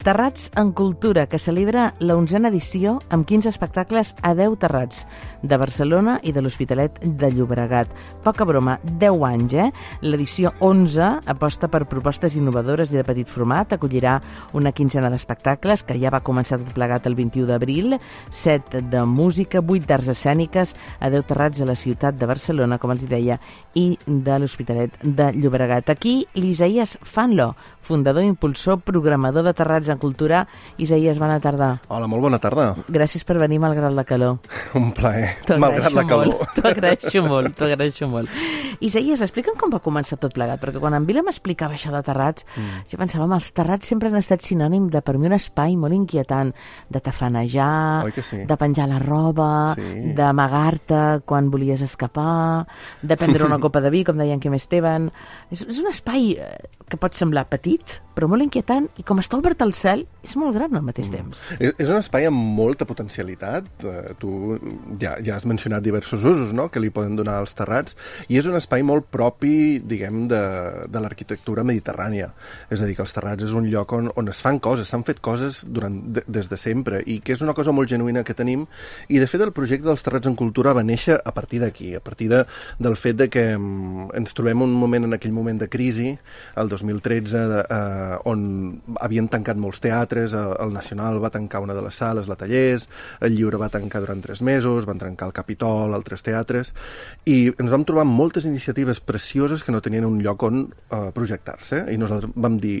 Terrats en Cultura, que celebra la onzena edició amb 15 espectacles a 10 terrats de Barcelona i de l'Hospitalet de Llobregat. Poca broma, 10 anys, eh? L'edició 11 aposta per propostes innovadores i de petit format, acollirà una quinzena d'espectacles que ja va començar tot plegat el 21 d'abril, 7 de música, 8 d'arts escèniques a 10 terrats a la ciutat de Barcelona, com els deia, i de l'Hospitalet de Llobregat. Aquí l'Isaías Fanlo, fundador, impulsor, programador de terrats en Cultura. Isaías, bona tarda. Hola, molt bona tarda. Gràcies per venir malgrat la calor. Un plaer, malgrat la calor. T'ho agraeixo molt, t'ho agraeixo molt. Isaías, explica'm com va començar tot plegat, perquè quan en Vila m'explicava això de terrats, mm. jo pensava, els terrats sempre han estat sinònim de, per mi, un espai molt inquietant, de tafanejar, sí? de penjar la roba, sí. d'amagar-te quan volies escapar, de prendre una copa de vi, com deien que Esteban. És, és un espai eh, que pot semblar petit, però molt inquietant, i com està obert al cel, és molt gran al mateix mm. temps. És, és un espai amb molta potencialitat. Uh, tu ja, ja has mencionat diversos usos no?, que li poden donar als terrats, i és un espai molt propi, diguem, de, de l'arquitectura mediterrània. És a dir, que els terrats és un lloc on, on es fan coses, s'han fet coses durant, de, des de sempre, i que és una cosa molt genuïna que tenim, i de fet el projecte dels terrats en cultura va néixer a partir d'aquí, a partir de, del fet de que um, ens trobem un moment en aquell moment de crisi, el 2013, de, uh, on havien tancat molts teatres, el Nacional va tancar una de les sales, la Tallers, el Lliure va tancar durant tres mesos, van tancar el Capitol, altres teatres, i ens vam trobar moltes iniciatives precioses que no tenien un lloc on uh, projectar-se, i nosaltres vam dir,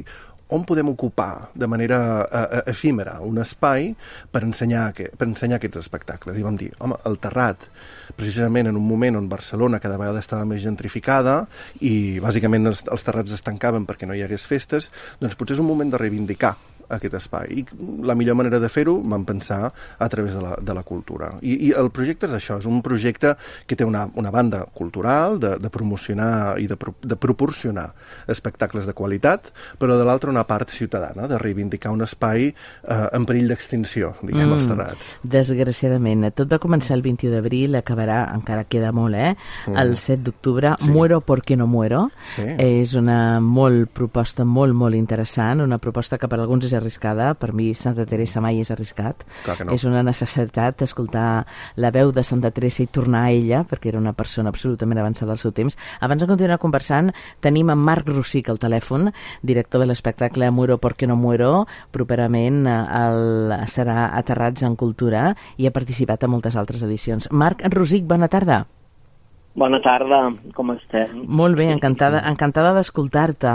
on podem ocupar de manera uh, efímera un espai per ensenyar, que, per ensenyar aquests espectacles. I vam dir, home, el Terrat, precisament en un moment on Barcelona cada vegada estava més gentrificada i bàsicament els, els terrats es tancaven perquè no hi hagués festes, doncs potser és un moment de reivindicar aquest espai. I la millor manera de fer-ho vam pensar a través de la, de la cultura. I, I el projecte és això, és un projecte que té una, una banda cultural, de, de promocionar i de, de proporcionar espectacles de qualitat, però de l'altra una part ciutadana, de reivindicar un espai eh, en perill d'extinció, diguem, mm, els terrats. Desgraciadament. Tot va començar el 21 d'abril, acabarà, encara queda molt, eh? Mm. El 7 d'octubre, sí. Muero porque no muero. Sí. És una molt proposta molt, molt interessant, una proposta que per alguns és arriscada, per mi Santa Teresa mai és arriscat. no. És una necessitat escoltar la veu de Santa Teresa i tornar a ella, perquè era una persona absolutament avançada al seu temps. Abans de continuar conversant, tenim en Marc Rossic al telèfon, director de l'espectacle Muero porque no muero, properament el, serà Aterrats en Cultura i ha participat en moltes altres edicions. Marc Rossic, bona tarda. Bona tarda, com estem? Molt bé, encantada, encantada d'escoltar-te.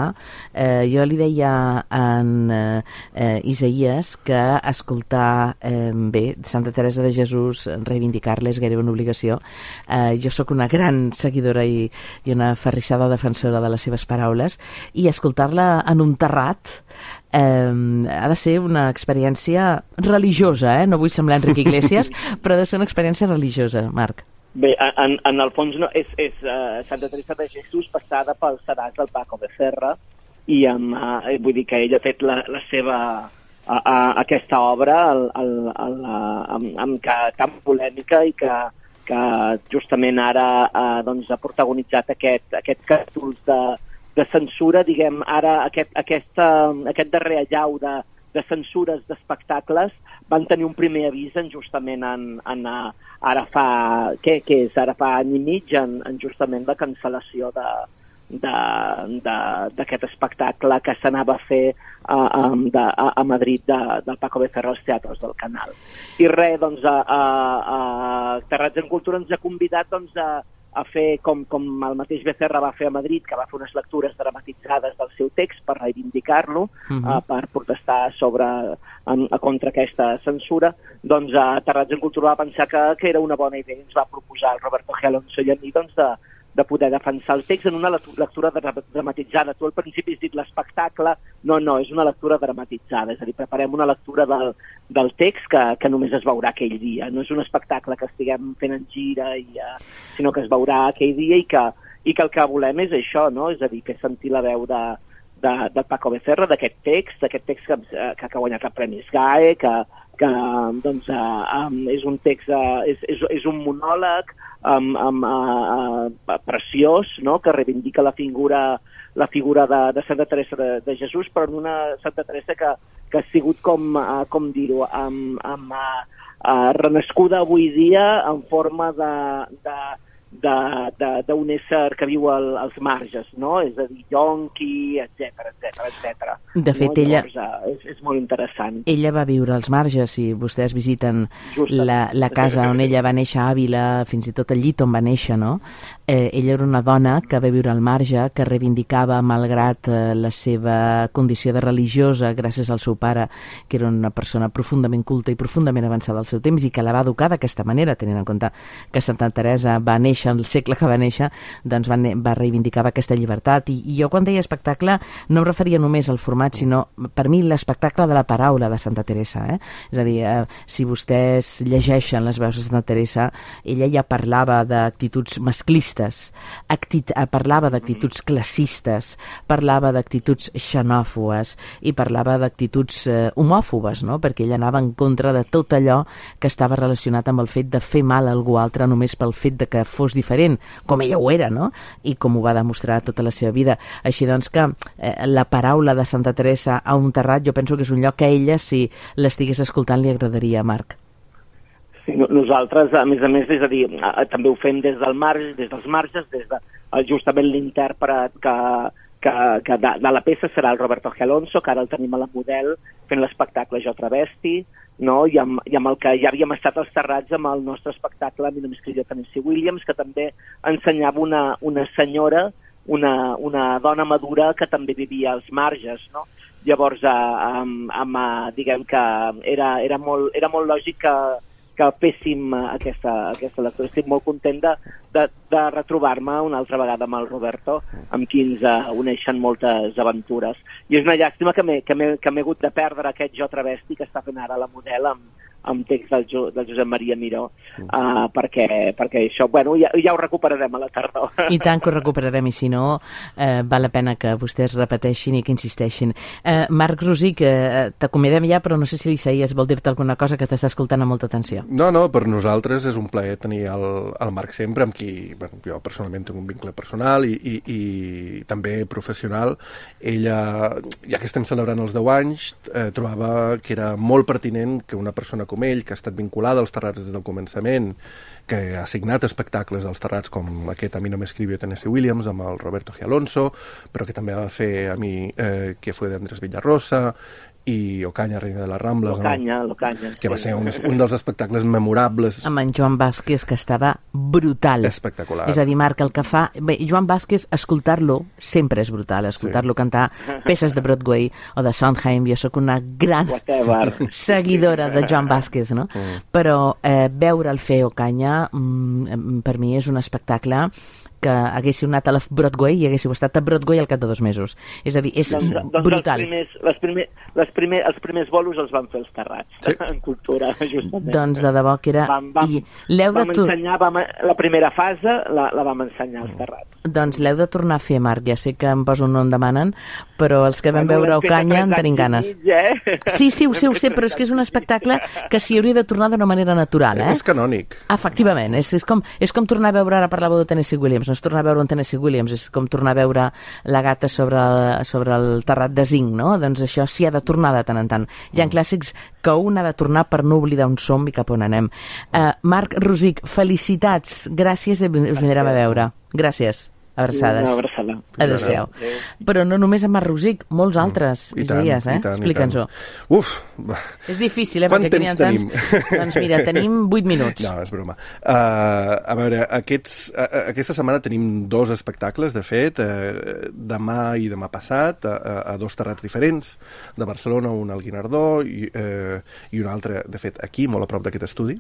Eh, jo li deia en eh, eh, Isaías que escoltar eh, bé Santa Teresa de Jesús, reivindicar-la és gairebé una obligació. Eh, jo sóc una gran seguidora i, i una ferrissada defensora de les seves paraules i escoltar-la en un terrat eh, ha de ser una experiència religiosa, eh? no vull semblar Enric Iglesias, però ha de ser una experiència religiosa, Marc. Bé, en, en el fons no, és, és uh, Santa Teresa de Jesús passada pel sedàs del Paco de Ferra i amb, uh, vull dir que ell ha fet la, la seva a, a, aquesta obra el, el, el, amb, amb que, tan polèmica i que, que justament ara uh, doncs, ha protagonitzat aquest, aquest capítols de, de censura, diguem, ara aquest, aquesta, aquest darrer allau de, de censures d'espectacles van tenir un primer avís en justament en, en, ara fa, què, què és, ara fa any i mig en, en justament la cancel·lació de, d'aquest espectacle que s'anava a fer a, a, de, a, a Madrid de, del Paco Becerra als teatres del Canal. I res, doncs, a, a, a Terrats en Cultura ens ha convidat doncs, a, a fer com, com el mateix Becerra va fer a Madrid, que va fer unes lectures dramatitzades del seu text per reivindicar-lo, uh -huh. uh, per protestar sobre, en, contra aquesta censura, doncs a Terrats en Cultura va pensar que, que era una bona idea i ens va proposar el Roberto G. Alonso i a mi doncs, de, de poder defensar el text en una lectura dramatitzada. Tu al principi has dit l'espectacle, no, no, és una lectura dramatitzada, és a dir, preparem una lectura del, del text que, que només es veurà aquell dia. No és un espectacle que estiguem fent en gira, i, uh, sinó que es veurà aquell dia i que, i que el que volem és això, no? és a dir, fer sentir la veu de, de, de Paco Becerra, d'aquest text, d'aquest text que, que, que ha guanyat el Premi SGAE, que, que doncs, uh, um, és un text, uh, és, és, és un monòleg um, um, uh, preciós, no?, que reivindica la figura la figura de, de Santa Teresa de, de Jesús, però una Santa Teresa que, que ha sigut com, uh, com dir-ho, amb, amb uh, uh, renascuda avui dia en forma de, de d'un ésser que viu al, als marges, no? És a dir, yonqui, etc etc etc. De fet, no? ella... Llavors, uh, és, és molt interessant. Ella va viure als marges, si vostès visiten la, la casa on ella va néixer a Àvila, fins i tot el llit on va néixer, no? Eh, ella era una dona que va viure al marge, que reivindicava, malgrat eh, la seva condició de religiosa, gràcies al seu pare, que era una persona profundament culta i profundament avançada al seu temps i que la va educar d'aquesta manera, tenint en compte que Santa Teresa va néixer néixer, el segle que va néixer, doncs va, va reivindicar aquesta llibertat. I, I jo quan deia espectacle no em referia només al format, sinó per mi l'espectacle de la paraula de Santa Teresa. Eh? És a dir, eh, si vostès llegeixen les veus de Santa Teresa, ella ja parlava d'actituds masclistes, actit eh, parlava d'actituds classistes, parlava d'actituds xenòfobes i parlava d'actituds eh, homòfobes, no? perquè ella anava en contra de tot allò que estava relacionat amb el fet de fer mal a algú altre només pel fet de que fos diferent, com ella ho era, no? I com ho va demostrar tota la seva vida. Així doncs que eh, la paraula de Santa Teresa a un terrat jo penso que és un lloc que a ella, si l'estigués escoltant, li agradaria, Marc. Sí, nosaltres, a més a més, és a dir, també ho fem des del marge, des dels marges, des de justament l'intèrpret que, que, que de, de la peça serà el Roberto G. Alonso, que ara el tenim a la model fent l'espectacle Jo Travesti, no? I, amb, i amb el que ja havíem estat als terrats amb el nostre espectacle Mi només escrivia Tennessee Williams, que també ensenyava una, una senyora, una, una dona madura que també vivia als marges, no? Llavors, eh, amb, amb, eh, diguem que era, era, molt, era molt lògic que, que féssim aquesta, aquesta lectura. Estic molt content de, de, de retrobar-me una altra vegada amb el Roberto, amb qui ens uh, uneixen moltes aventures. I és una llàstima que m'he hagut de perdre aquest jo travesti que està fent ara la model amb, amb text del, jo, del Josep Maria Miró, uh, perquè, perquè això, bueno, ja, ja ho recuperarem a la tardor. I tant que ho recuperarem, i si no, eh, val la pena que vostès repeteixin i que insisteixin. Eh, Marc Rosic, eh, t'acomiadem ja, però no sé si l'Isaías vol dir-te alguna cosa que t'està escoltant amb molta atenció. No, no, per nosaltres és un plaer tenir el, el Marc sempre, amb qui bueno, jo personalment tinc un vincle personal i, i, i també professional. Ella, ja que estem celebrant els 10 anys, eh, trobava que era molt pertinent que una persona com ell, que ha estat vinculada als terrats des del començament, que ha signat espectacles als terrats com aquest A mi no m'escrivió Tennessee Williams amb el Roberto G. Alonso, però que també va fer a mi eh, que fue d'Andrés Villarrosa, i Ocaña, Reina de les Rambles, L'Ocaña, no? l'Ocaña. Que va ser un, un dels espectacles memorables. Amb en Joan Vázquez, que estava brutal. Espectacular. És a dir, Marc, el que fa... Bé, Joan Vázquez, escoltar-lo sempre és brutal. Escoltar-lo sí. cantar peces de Broadway o de Sondheim. Jo sóc una gran seguidora de Joan Vázquez, no? Mm. Però eh, veure el fer Ocaña, mm, per mi és un espectacle que haguéssiu anat a la Broadway i haguéssiu estat a Broadway al cap de dos mesos. És a dir, és doncs, doncs brutal. Els primers, les primer, les primer, els primers bolos els van fer els terrats, sí. en cultura, justament. Doncs de debò que era... Vam, vam, I vam tu... ensenyar, vam, la primera fase la, la vam ensenyar als terrats. Doncs l'heu de tornar a fer, Marc. Ja sé que em poso un nom demanen, però els que vam bueno, veure Ocanya en tenim ganes. Mig, eh? Sí, sí, ho sé, ho sé, però és que és un espectacle que s'hi hauria de tornar d'una manera natural, eh? És canònic. Efectivament, és, és, com, és com tornar a veure, ara parlàveu de Tennessee Williams, és tornar a veure un Tennessee Williams, és com tornar a veure la gata sobre, sobre el terrat de zinc, no? Doncs això s'hi ha de tornar de tant en tant. Hi ha mm. clàssics que un ha de tornar per no oblidar on som i cap on anem. Uh, Marc Rosic, felicitats, gràcies i us vindrem a veure. Gràcies. Abraçades. Una abraçada. Adéu-siau. Però no només amb Marc Rosic, molts altres, mm, Isaías, eh? Explica'ns-ho. Uf! És difícil, eh? Quant temps tenim? Tants... doncs mira, tenim 8 minuts. No, és broma. Uh, a veure, aquests, uh, aquesta setmana tenim dos espectacles, de fet, uh, demà i demà passat, a, a, a dos terrats diferents, de Barcelona, un al Guinardó i, uh, i un altre, de fet, aquí, molt a prop d'aquest estudi.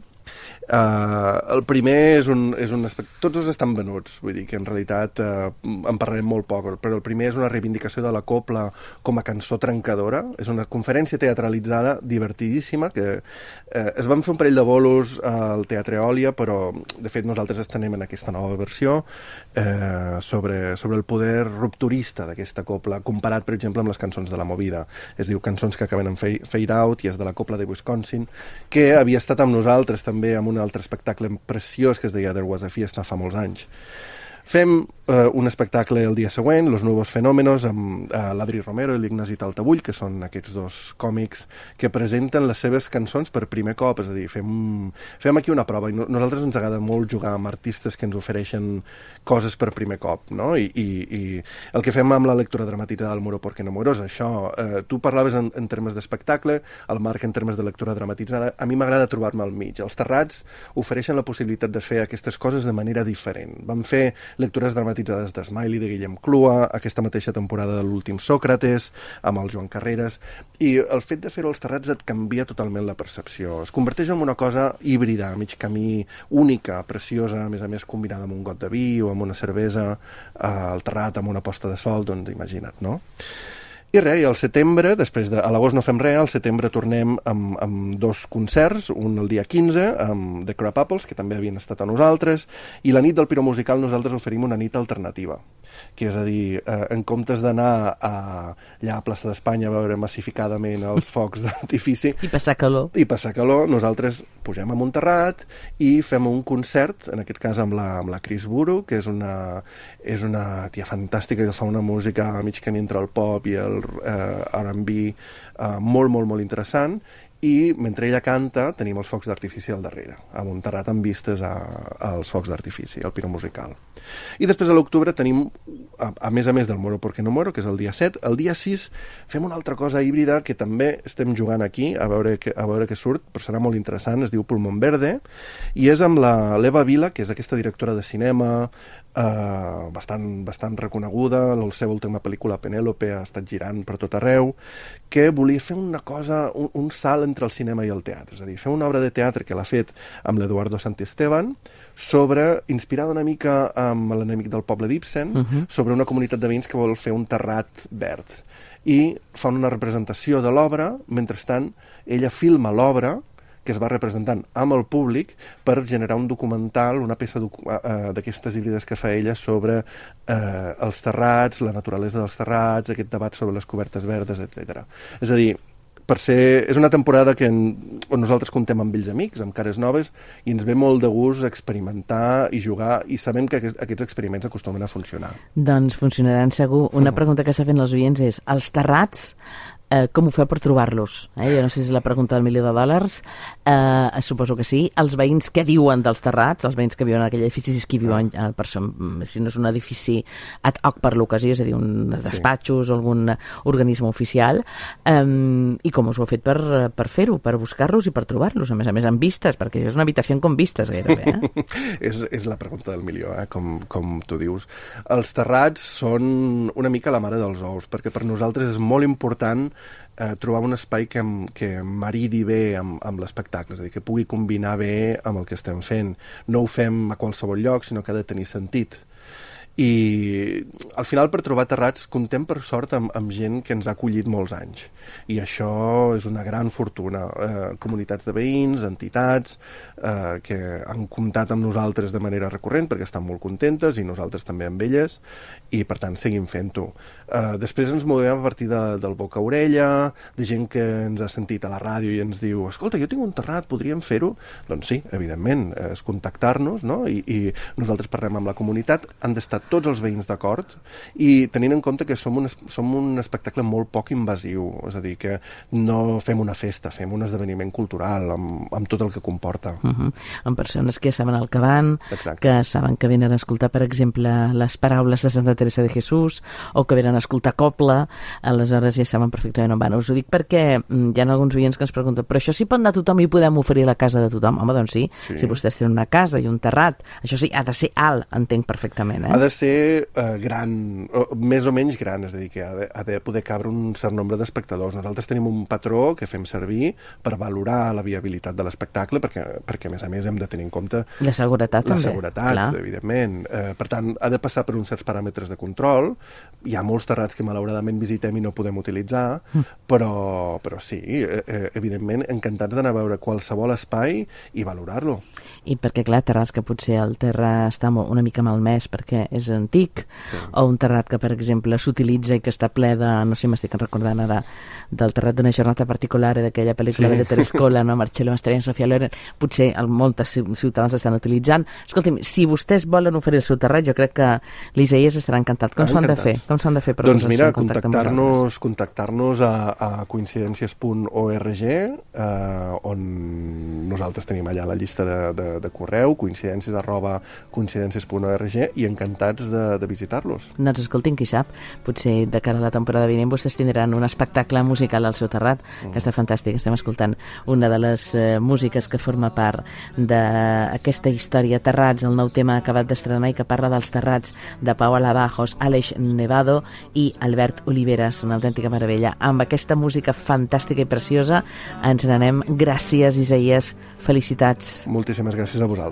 Uh, el primer és un, és un aspecte... Tots dos estan venuts, vull dir que en realitat uh, en parlarem molt poc, però el primer és una reivindicació de la copla com a cançó trencadora. És una conferència teatralitzada divertidíssima que uh, es van fer un parell de bolos al Teatre Òlia, però de fet nosaltres estenem en aquesta nova versió uh, sobre, sobre el poder rupturista d'aquesta copla, comparat, per exemple, amb les cançons de la Movida. Es diu Cançons que acaben en Fade Out i és de la copla de Wisconsin, que havia estat amb nosaltres també amb un altre espectacle preciós que es deia There Was a Fiesta fa molts anys. Fem eh, un espectacle el dia següent, Los Nuevos Fenómenos, amb eh, l'Adri Romero i l'Ignasi Taltabull, que són aquests dos còmics que presenten les seves cançons per primer cop, és a dir, fem, fem aquí una prova, i no, nosaltres ens agrada molt jugar amb artistes que ens ofereixen coses per primer cop, no? I, i, i el que fem amb la lectura dramatitzada del Muro porque no muero és això. Eh, tu parlaves en, en termes d'espectacle, el Marc en termes de lectura dramatitzada. A mi m'agrada trobar-me al mig. Els Terrats ofereixen la possibilitat de fer aquestes coses de manera diferent. Vam fer lectures dramatitzades de Smiley, de Guillem Clua, aquesta mateixa temporada de l'últim Sòcrates, amb el Joan Carreras, i el fet de fer-ho als Terrats et canvia totalment la percepció. Es converteix en una cosa híbrida, a mig camí, única, preciosa, a més a més combinada amb un got de vi o amb una cervesa, eh, al terrat amb una posta de sol, doncs imagina't, no? I res, i al setembre, després de... A l'agost no fem res, al setembre tornem amb, amb dos concerts, un el dia 15, amb The Crap Apples, que també havien estat a nosaltres, i la nit del Piro Musical nosaltres oferim una nit alternativa que és a dir, eh, en comptes d'anar a, allà a plaça d'Espanya a veure massificadament els focs d'artifici... I passar calor. I passar calor, nosaltres pugem a Montserrat i fem un concert, en aquest cas amb la, amb la Chris Buru, que és una, és una tia fantàstica que fa una música a mig camí entre el pop i el eh, R&B eh, molt, molt, molt interessant, i mentre ella canta tenim els focs d'artifici al darrere, a Montserrat amb vistes a, als focs d'artifici, al piro musical. I després a l'octubre tenim, a, a més a més del Moro porque no moro, que és el dia 7, el dia 6 fem una altra cosa híbrida que també estem jugant aquí, a veure que, a veure què surt, però serà molt interessant, es diu Pulmón Verde, i és amb l'Eva Vila, que és aquesta directora de cinema, eh, bastant, bastant reconeguda, la seva última pel·lícula Penélope ha estat girant per tot arreu, que volia fer una cosa, un, un salt entre el cinema i el teatre, és a dir, fer una obra de teatre que l'ha fet amb l'Eduardo Santisteban, sobre, inspirada una mica amb l'enemic del poble d'Ibsen, uh -huh. sobre una comunitat de veïns que vol fer un terrat verd. I fan una representació de l'obra, mentrestant ella filma l'obra, que es va representant amb el públic per generar un documental, una peça uh, d'aquestes híbrides que fa ella sobre uh, els terrats, la naturalesa dels terrats, aquest debat sobre les cobertes verdes, etc. És a dir, per ser... És una temporada que en, on nosaltres contem amb vells amics, amb cares noves, i ens ve molt de gust experimentar i jugar, i sabem que aquest, aquests experiments acostumen a funcionar. Doncs funcionaran segur. Una pregunta que s'ha fet els oients és, els terrats eh, com ho feu per trobar-los? Eh? Jo no sé si és la pregunta del milió de dòlars, eh, suposo que sí. Els veïns què diuen dels terrats, els veïns que viuen en aquell edifici, si és qui viuen, eh, per això, si no és un edifici ad hoc per l'ocasió, és a dir, un despatxos sí. o algun organisme oficial, eh, i com us ho heu fet per, per fer-ho, per buscar-los i per trobar-los, a més a més amb vistes, perquè és una habitació com vistes gairebé. Eh? és, és la pregunta del milió, eh? com, com tu dius. Els terrats són una mica la mare dels ous, perquè per nosaltres és molt important eh, trobar un espai que, que maridi bé amb, amb l'espectacle, és a dir, que pugui combinar bé amb el que estem fent. No ho fem a qualsevol lloc, sinó que ha de tenir sentit i al final per trobar terrats contem per sort amb, amb gent que ens ha acollit molts anys i això és una gran fortuna eh, comunitats de veïns, entitats eh, que han comptat amb nosaltres de manera recurrent perquè estan molt contentes i nosaltres també amb elles i per tant seguim fent-ho eh, després ens movem a partir de, del boca a orella de gent que ens ha sentit a la ràdio i ens diu escolta, jo tinc un terrat, podríem fer-ho? doncs sí, evidentment, és contactar-nos no? I, i nosaltres parlem amb la comunitat han d'estar tots els veïns d'acord i tenint en compte que som un, som un espectacle molt poc invasiu, és a dir, que no fem una festa, fem un esdeveniment cultural amb, amb tot el que comporta. Uh -huh. Amb persones que saben el que van, Exacte. que saben que venen a escoltar, per exemple, les paraules de Santa Teresa de Jesús o que venen a escoltar Copla, aleshores ja saben perfectament on van. Us ho dic perquè mm, hi ha alguns oients que ens pregunten però això sí pot anar tothom i podem oferir la casa de tothom? Home, doncs sí, sí. si vostès tenen una casa i un terrat, això sí, ha de ser alt, entenc perfectament. Eh? Ha de ser eh, gran, o, més o menys gran, és a dir, que ha de, ha de poder cabre un cert nombre d'espectadors. Nosaltres tenim un patró que fem servir per valorar la viabilitat de l'espectacle, perquè, perquè a més a més hem de tenir en compte... La seguretat la també. La seguretat, clar. evidentment. Eh, per tant, ha de passar per uns certs paràmetres de control. Hi ha molts terrats que malauradament visitem i no podem utilitzar, mm. però, però sí, eh, eh, evidentment, encantats d'anar a veure qualsevol espai i valorar-lo. I perquè, clar, terrats que potser el terra està una mica malmès perquè és antic, sí. o un terrat que, per exemple, s'utilitza i que està ple de, no sé, m'estic recordant ara, del terrat d'una jornada particular d'aquella pel·lícula sí. de Terescola, no? Marcello Mastroianni, Sofia Loren, potser el, moltes ciutadans estan utilitzant. Escolti'm, si vostès volen oferir el seu terrat, jo crec que l'Isaías estarà encantat. Com s'han de fer? Com s'han de fer per doncs mira, contactar-nos contactar a, a coincidències.org eh, on nosaltres tenim allà la llista de, de, de correu, coincidències arroba coincidències.org i encantats de, de visitar-los. Doncs escoltin, qui sap, potser de cara a la temporada vinent vostès tindran un espectacle musical al seu terrat, mm. que està fantàstic. Estem escoltant una de les eh, músiques que forma part d'aquesta història Terrats, el nou tema acabat d'estrenar i que parla dels terrats de Pau Alabajos, Aleix Nevado i Albert Oliveras, una autèntica meravella. Amb aquesta música fantàstica i preciosa ens n'anem. Gràcies, Isaías. Felicitats. Moltíssimes gràcies a vosaltres.